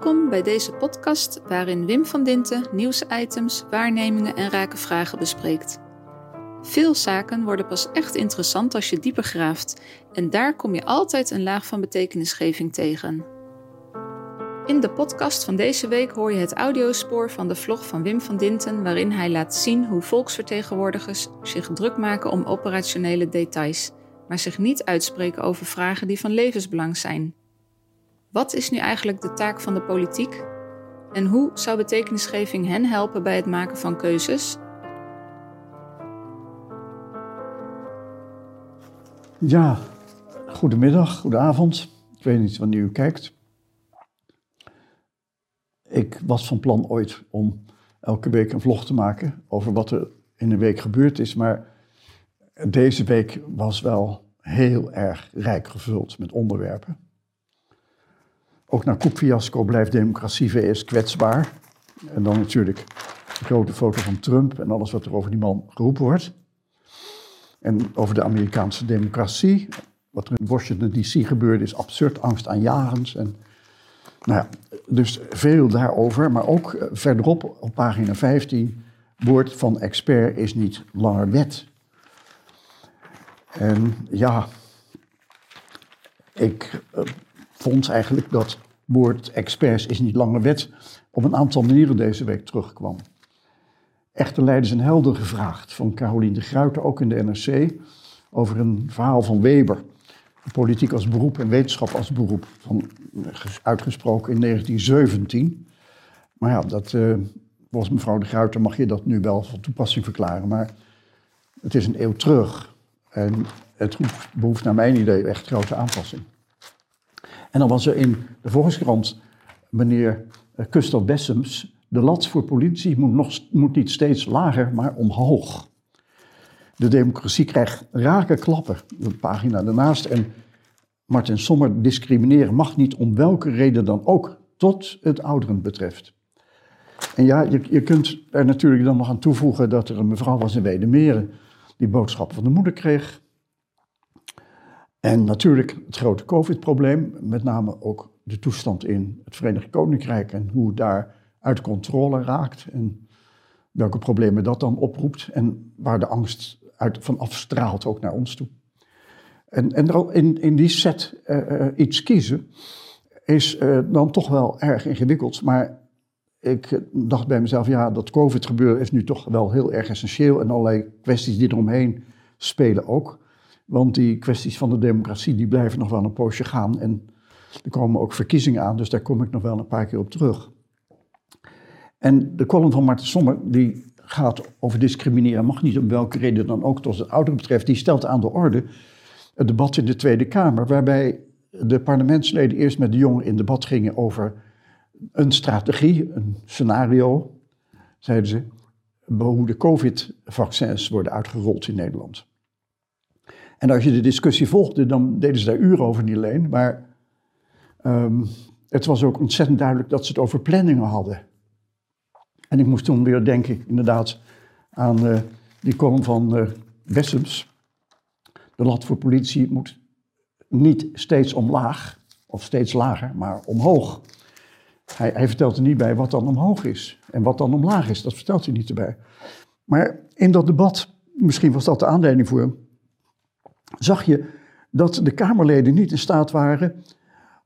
Welkom bij deze podcast waarin Wim van Dinten nieuwsitems, waarnemingen en rake vragen bespreekt. Veel zaken worden pas echt interessant als je dieper graaft en daar kom je altijd een laag van betekenisgeving tegen. In de podcast van deze week hoor je het audiospoor van de vlog van Wim van Dinten waarin hij laat zien hoe volksvertegenwoordigers zich druk maken om operationele details, maar zich niet uitspreken over vragen die van levensbelang zijn. Wat is nu eigenlijk de taak van de politiek? En hoe zou betekenisgeving hen helpen bij het maken van keuzes? Ja, goedemiddag, goedenavond. Ik weet niet wanneer u kijkt. Ik was van plan ooit om elke week een vlog te maken over wat er in een week gebeurd is, maar deze week was wel heel erg rijk gevuld met onderwerpen. Ook na Koekfiasco blijft democratie VS kwetsbaar. En dan natuurlijk de grote foto van Trump en alles wat er over die man geroepen wordt. En over de Amerikaanse democratie. Wat er in Washington DC gebeurde is absurd, angstaanjagend. En, nou ja, dus veel daarover. Maar ook eh, verderop op pagina 15, woord van expert is niet langer wet. En ja, ik uh, vond eigenlijk dat woord experts is niet langer wet op een aantal manieren deze week terugkwam. Echter leiders en helder gevraagd van Caroline de Gruyter, ook in de NRC, over een verhaal van Weber. Politiek als beroep en wetenschap als beroep, van, uitgesproken in 1917. Maar ja, dat, uh, volgens mevrouw de Gruyter mag je dat nu wel van toepassing verklaren, maar het is een eeuw terug. En het behoeft naar mijn idee echt grote aanpassing. En dan was er in de Volkskrant meneer Gustav Bessems. De lat voor politici moet, nog, moet niet steeds lager, maar omhoog. De democratie krijgt rake klappen, de pagina daarnaast. En Martin Sommer discrimineren mag niet om welke reden dan ook, tot het ouderen betreft. En ja, je, je kunt er natuurlijk dan nog aan toevoegen dat er een mevrouw was in Wedemeren die boodschappen van de moeder kreeg. En natuurlijk het grote COVID-probleem, met name ook de toestand in het Verenigd Koninkrijk en hoe daar uit controle raakt en welke problemen dat dan oproept en waar de angst uit, van afstraalt ook naar ons toe. En, en in, in die set uh, iets kiezen is uh, dan toch wel erg ingewikkeld, maar ik dacht bij mezelf, ja, dat COVID-gebeuren is nu toch wel heel erg essentieel en allerlei kwesties die eromheen spelen ook. Want die kwesties van de democratie die blijven nog wel een poosje gaan. En er komen ook verkiezingen aan, dus daar kom ik nog wel een paar keer op terug. En de column van Marten Sommer, die gaat over discrimineren, mag niet om welke reden dan ook, tot het ouderen betreft, die stelt aan de orde het debat in de Tweede Kamer, waarbij de parlementsleden eerst met de jongeren in debat gingen over een strategie, een scenario, zeiden ze, hoe de COVID-vaccins worden uitgerold in Nederland. En als je de discussie volgde, dan deden ze daar uren over niet alleen. Maar um, het was ook ontzettend duidelijk dat ze het over planningen hadden. En ik moest toen weer denken, inderdaad, aan uh, die column van uh, Wessems. De lat voor politie moet niet steeds omlaag, of steeds lager, maar omhoog. Hij, hij, vertelt er niet bij wat dan omhoog is en wat dan omlaag is. Dat vertelt hij niet erbij. Maar in dat debat, misschien was dat de aanleiding voor hem, zag je dat de Kamerleden niet in staat waren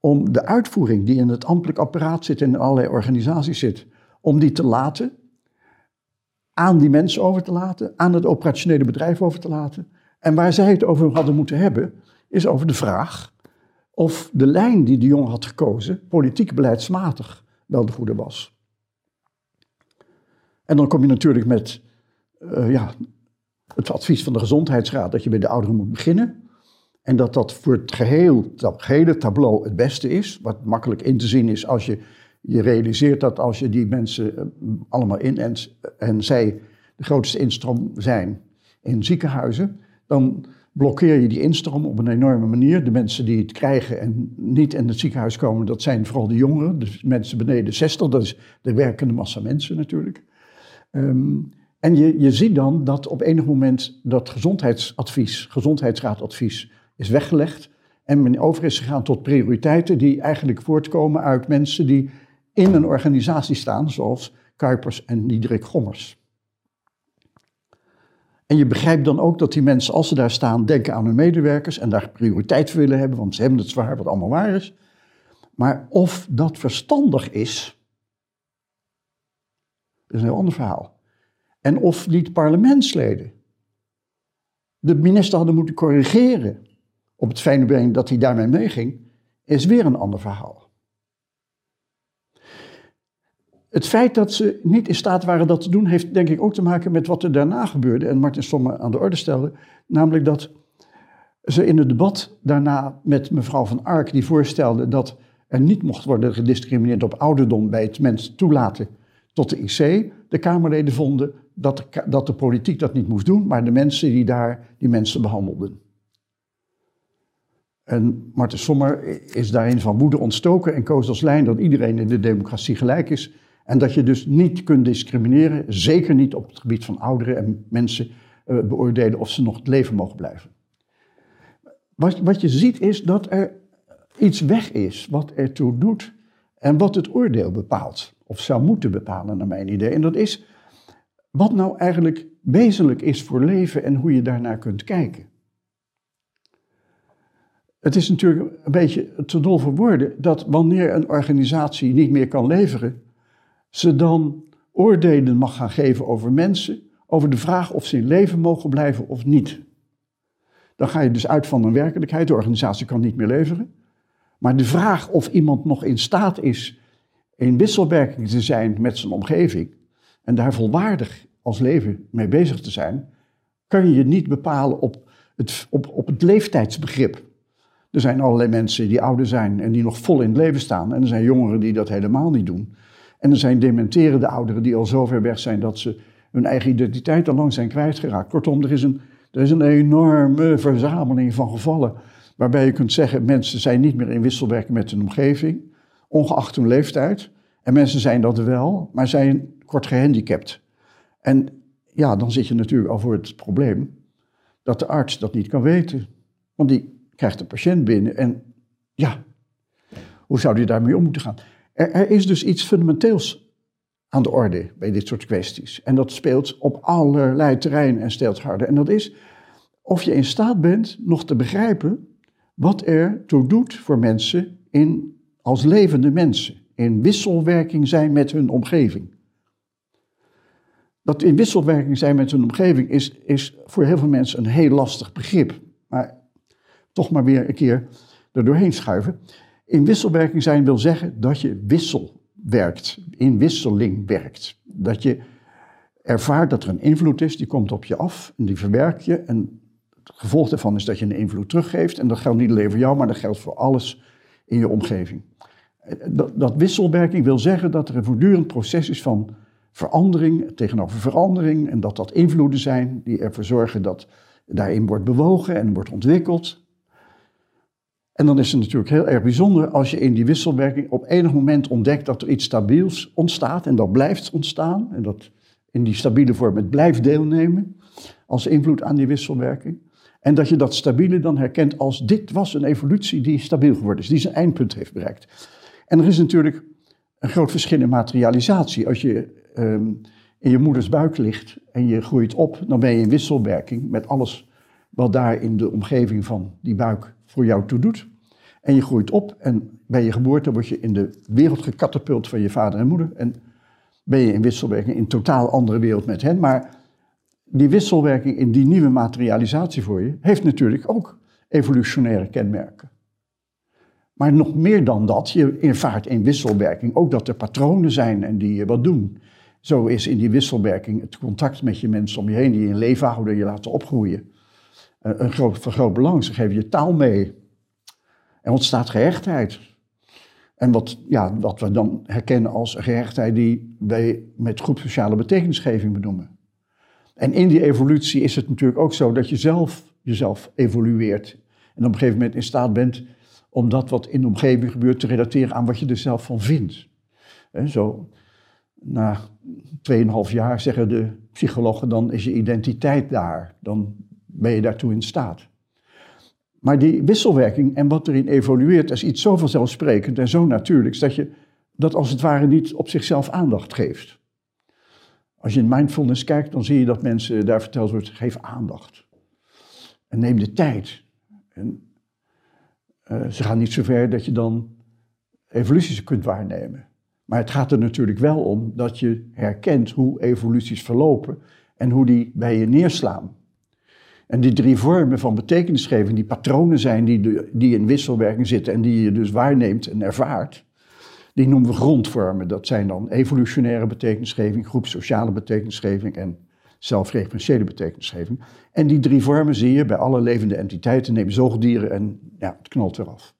om de uitvoering die in het ambtelijk apparaat zit en in allerlei organisaties zit, om die te laten, aan die mensen over te laten, aan het operationele bedrijf over te laten. En waar zij het over hadden moeten hebben, is over de vraag of de lijn die de jongen had gekozen, politiek beleidsmatig, wel de goede was. En dan kom je natuurlijk met uh, ja, het advies van de Gezondheidsraad dat je bij de ouderen moet beginnen. En dat dat voor het geheel, dat gehele tableau het beste is. Wat makkelijk in te zien is als je je realiseert dat als je die mensen eh, allemaal in en, zij de grootste instroom zijn in ziekenhuizen, dan blokkeer je die instroom op een enorme manier. De mensen die het krijgen en niet in het ziekenhuis komen, dat zijn vooral de jongeren, dus mensen beneden 60, dat is de werkende massa mensen natuurlijk. Um, en je, je ziet dan dat op enig moment dat gezondheidsadvies, gezondheidsraadadvies, is weggelegd. En men over is gegaan tot prioriteiten die eigenlijk voortkomen uit mensen die in een organisatie staan, zoals Kuipers en Diederik Gommers. En je begrijpt dan ook dat die mensen, als ze daar staan, denken aan hun medewerkers en daar prioriteit voor willen hebben, want ze hebben het zwaar, wat allemaal waar is. Maar of dat verstandig is, is een heel ander verhaal. En of niet parlementsleden de minister hadden moeten corrigeren op het fijne dat hij daarmee meeging, is weer een ander verhaal. Het feit dat ze niet in staat waren dat te doen, heeft denk ik ook te maken met wat er daarna gebeurde en Martin Stomme aan de orde stelde. Namelijk dat ze in het debat daarna met mevrouw van Ark, die voorstelde dat er niet mocht worden gediscrimineerd op ouderdom bij het mensen toelaten tot de IC, de Kamerleden vonden dat de, dat de politiek dat niet moest doen, maar de mensen die daar die mensen behandelden. En Marten Sommer is daarin van woede ontstoken en koos als lijn dat iedereen in de democratie gelijk is. En dat je dus niet kunt discrimineren, zeker niet op het gebied van ouderen en mensen uh, beoordelen of ze nog het leven mogen blijven. Wat, wat je ziet is dat er iets weg is wat ertoe doet en wat het oordeel bepaalt, of zou moeten bepalen naar mijn idee. En dat is wat nou eigenlijk wezenlijk is voor leven en hoe je daarnaar kunt kijken. Het is natuurlijk een beetje te dol voor woorden dat wanneer een organisatie niet meer kan leveren, ze dan oordelen mag gaan geven over mensen, over de vraag of ze in leven mogen blijven of niet. Dan ga je dus uit van een werkelijkheid, de organisatie kan niet meer leveren. Maar de vraag of iemand nog in staat is in wisselwerking te zijn met zijn omgeving en daar volwaardig als leven mee bezig te zijn, kan je niet bepalen op het, op, op het leeftijdsbegrip. Er zijn allerlei mensen die ouder zijn en die nog vol in het leven staan. En er zijn jongeren die dat helemaal niet doen. En er zijn dementerende ouderen die al zo ver weg zijn dat ze hun eigen identiteit al lang zijn kwijtgeraakt. Kortom, er is een, er is een enorme verzameling van gevallen waarbij je kunt zeggen, mensen zijn niet meer in wisselwerking met hun omgeving, ongeacht hun leeftijd. En mensen zijn dat wel, maar zijn kort gehandicapt. En ja, dan zit je natuurlijk al voor het probleem dat de arts dat niet kan weten. Want die krijgt de patiënt binnen en ja, hoe zou die daarmee om moeten gaan? Er, is dus iets fundamenteels aan de orde bij dit soort kwesties. En dat speelt op allerlei terreinen en stelt harder. En dat is of je in staat bent nog te begrijpen wat er toe doet voor mensen in, als levende mensen. In wisselwerking zijn met hun omgeving. Dat in wisselwerking zijn met hun omgeving is, is voor heel veel mensen een heel lastig begrip. Maar toch maar weer een keer er doorheen schuiven. In wisselwerking zijn wil zeggen dat je wissel werkt, in wisseling werkt. Dat je ervaart dat er een invloed is, die komt op je af en die verwerk je. En het gevolg daarvan is dat je een invloed teruggeeft. En dat geldt niet alleen voor jou, maar dat geldt voor alles in je omgeving. Dat, dat wisselwerking wil zeggen dat er een voortdurend proces is van verandering tegenover verandering. En dat dat invloeden zijn die ervoor zorgen dat daarin wordt bewogen en wordt ontwikkeld. En dan is het natuurlijk heel erg bijzonder als je in die wisselwerking op enig moment ontdekt dat er iets stabiels ontstaat en dat blijft ontstaan. En dat in die stabiele vorm het blijft deelnemen als invloed aan die wisselwerking. En dat je dat stabiele dan herkent als dit was een evolutie die stabiel geworden is, die zijn eindpunt heeft bereikt. En er is natuurlijk een groot verschil in materialisatie. Als je Ehm, in je moeders buik ligt en je groeit op, dan ben je in wisselwerking met alles wat daar in de omgeving van die buik voor jou toe doet. En je groeit op en bij je geboorte word je in de wereld gekatapult van je vader en moeder. En ben je in wisselwerking in een totaal andere wereld met hen. Maar die wisselwerking in die nieuwe materialisatie voor je heeft natuurlijk ook evolutionaire kenmerken. Maar nog meer dan dat, je ervaart in wisselwerking ook dat er patronen zijn en die je wat doen. Zo is in die wisselwerking het contact met je mensen om je heen, die je in leven houden, je laten opgroeien. Eh, een groot, van groot belang. Ze geven je taal mee. Er ontstaat gehechtheid. En wat, ja, wat we dan herkennen als gehechtheid die wij met groep sociale betekenisgeving benoemen. En in die evolutie is het natuurlijk ook zo dat je zelf jezelf evolueert. En op een gegeven moment in staat bent om dat wat in de omgeving gebeurt te relateren aan wat je er zelf van vindt. En zo, na 2,5 jaar zeggen de psychologen, dan is je identiteit daar. Dan ben je daartoe in staat. Maar die wisselwerking en wat erin evolueert is iets zo vanzelfsprekend en zo natuurlijks dat je dat als het ware niet op zichzelf aandacht geeft. Als je in mindfulness kijkt, dan zie je dat mensen daar verteld wordt, geef aandacht. En neem de tijd. En, uh, ze gaan niet zo ver dat je dan evoluties kunt waarnemen. Maar het gaat er natuurlijk wel om dat je herkent hoe evoluties verlopen en hoe die bij je neerslaan. En die drie vormen van betekenisgeving, die patronen zijn die, die in wisselwerking zitten en die je dus waarneemt en ervaart, die noemen we grondvormen. Dat zijn dan evolutionaire betekenisgeving, groepsociale betekenisgeving en zelfreferentiële betekenisgeving. En die drie vormen zie je bij alle levende entiteiten, neem zoogdieren en ja, het knalt eraf.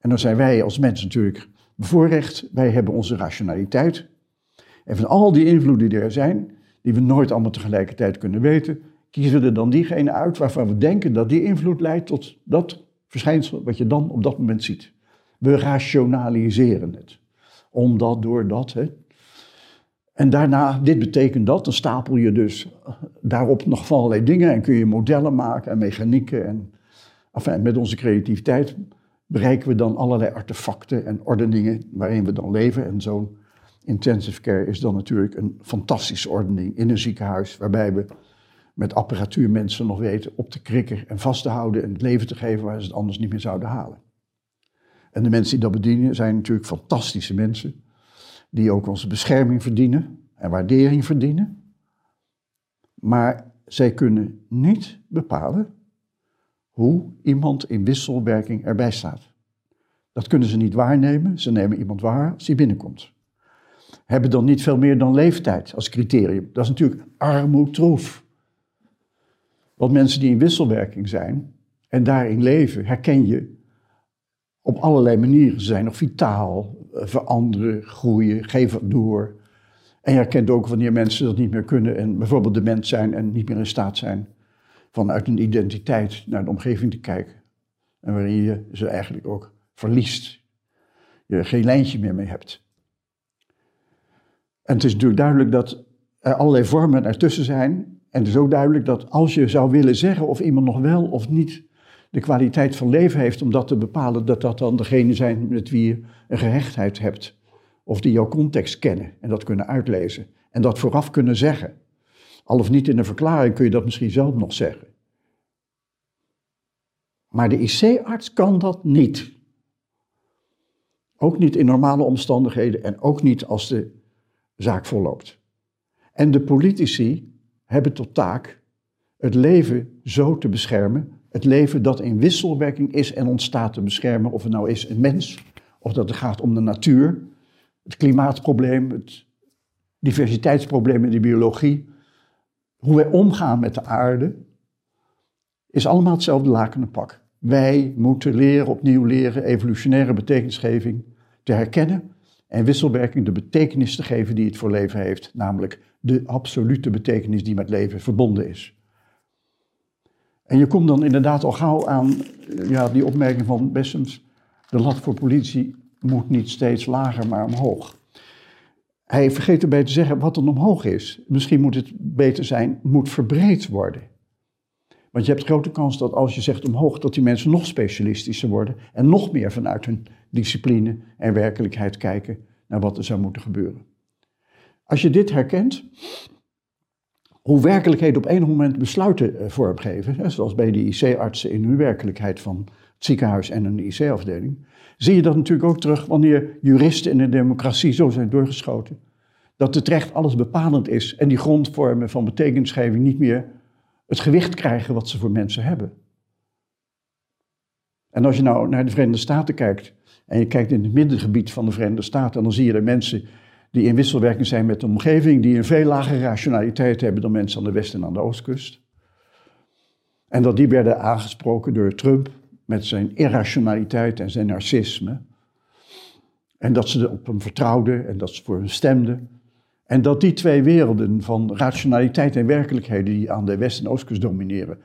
En dan zijn wij als mens natuurlijk bevoorrecht. Wij hebben onze rationaliteit. En van al die invloeden die er zijn, die we nooit allemaal tegelijkertijd kunnen weten, kiezen we er dan diegene uit waarvan we denken dat die invloed leidt tot dat verschijnsel wat je dan op dat moment ziet. We rationaliseren het. Omdat, doordat. Hè. En daarna, dit betekent dat, dan stapel je dus daarop nog van allerlei dingen en kun je modellen maken en mechanieken. En, enfin, met onze creativiteit bereiken we dan allerlei artefacten en ordeningen waarin we dan leven. En zo'n intensive care is dan natuurlijk een fantastische ordening in een ziekenhuis, waarbij we met apparatuur mensen nog weten op te krikken en vast te houden en het leven te geven waar ze het anders niet meer zouden halen. En de mensen die dat bedienen zijn natuurlijk fantastische mensen, die ook onze bescherming verdienen en waardering verdienen. Maar zij kunnen niet bepalen hoe iemand in wisselwerking erbij staat. Dat kunnen ze niet waarnemen. Ze nemen iemand waar als hij binnenkomt. Hebben dan niet veel meer dan leeftijd als criterium. Dat is natuurlijk armoedtroef. Want mensen die in wisselwerking zijn en daarin leven, herken je op allerlei manieren. Ze zijn nog vitaal, eh, veranderen, groeien, geven door. En je herkent ook wanneer mensen dat niet meer kunnen en bijvoorbeeld dement zijn en niet meer in staat zijn vanuit een identiteit naar de omgeving te kijken. En waarin je ze eigenlijk ook verliest. Je geen lijntje meer mee hebt. En het is natuurlijk duidelijk dat er allerlei vormen ertussen zijn. En het is ook duidelijk dat als je zou willen zeggen of iemand nog wel of niet de kwaliteit van leven heeft om dat te bepalen, dat dat dan degene zijn met wie je een gehechtheid hebt. Of die jouw context kennen en dat kunnen uitlezen. En dat vooraf kunnen zeggen. Al of niet in een verklaring kun je dat misschien zelf nog zeggen. Maar de IC-arts kan dat niet. Ook niet in normale omstandigheden en ook niet als de zaak verloopt. En de politici hebben tot taak het leven zo te beschermen, het leven dat in wisselwerking is en ontstaat te beschermen, of het nou is een mens, of dat het gaat om de natuur, het klimaatprobleem, het diversiteitsprobleem in de biologie, hoe wij omgaan met de aarde, is allemaal hetzelfde lakenen pak. Wij moeten leren, opnieuw leren, evolutionaire betekenisgeving te herkennen en wisselwerking de betekenis te geven die het voor leven heeft, namelijk de absolute betekenis die met leven verbonden is. En je komt dan inderdaad al gauw aan ja, die opmerking van Bessems, de lat voor politie moet niet steeds lager, maar omhoog. Hij vergeet erbij te zeggen wat er omhoog is. Misschien moet het beter zijn, moet verbreed worden. Want je hebt grote kans dat als je zegt omhoog, dat die mensen nog specialistischer worden en nog meer vanuit hun discipline en werkelijkheid kijken naar wat er zou moeten gebeuren. Als je dit herkent, hoe werkelijkheid op een moment besluiten eh, vormgeven, zoals bij de IC-artsen in hun werkelijkheid van ziekenhuis en een IC-afdeling, zie je dat natuurlijk ook terug wanneer juristen in de democratie zo zijn doorgeschoten. Dat het recht alles bepalend is en die grondvormen van betekenisgeving niet meer het gewicht krijgen wat ze voor mensen hebben. En als je nou naar de Verenigde Staten kijkt en je kijkt in het middengebied van de Verenigde Staten, dan zie je er mensen die in wisselwerking zijn met de omgeving, die een veel lagere rationaliteit hebben dan mensen aan de west- en aan de oostkust. En dat die werden aangesproken door Trump met zijn irrationaliteit en zijn narcisme. En dat ze op hem vertrouwden en dat ze voor hem stemden. En dat die twee werelden van rationaliteit en werkelijkheid die aan de west- en oostkust domineren,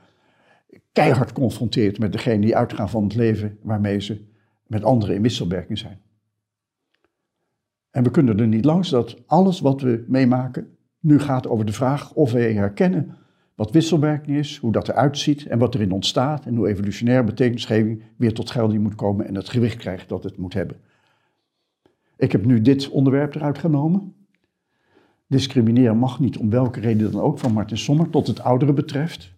keihard confronteert met degene die uitgaan van het leven waarmee ze met anderen in wisselwerking zijn. En we kunnen er niet langs dat alles wat we meemaken nu gaat over de vraag of wij herkennen wat wisselwerking is, hoe dat eruit ziet en wat erin ontstaat en hoe evolutionaire betekenisgeving weer tot gelding moet komen en het gewicht krijgt dat het moet hebben. Ik heb nu dit onderwerp eruit genomen. Discrimineren mag niet, om welke reden dan ook, van Martin Sommer tot het ouderen betreft.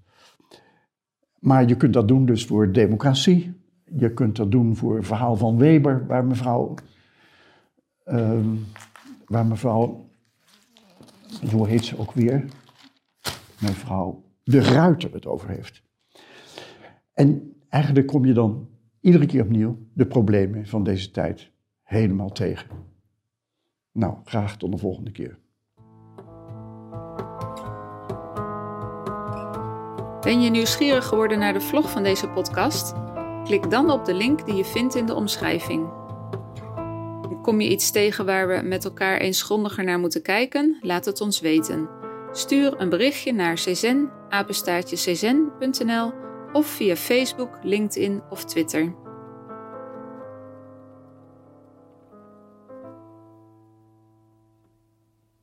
Maar je kunt dat doen dus voor democratie. Je kunt dat doen voor het verhaal van Weber, waar mevrouw, uh, waar mevrouw, hoe heet ze ook weer, mevrouw De Ruiter het over heeft. En eigenlijk kom je dan iedere keer opnieuw de problemen van deze tijd helemaal tegen. Nou, graag tot de volgende keer. Ben je nieuwsgierig geworden naar de vlog van deze podcast? Klik dan op de link die je vindt in de omschrijving. Kom je iets tegen waar we met elkaar eens grondiger naar moeten kijken? Laat het ons weten. Stuur een berichtje naar czen, of via Facebook, LinkedIn of Twitter.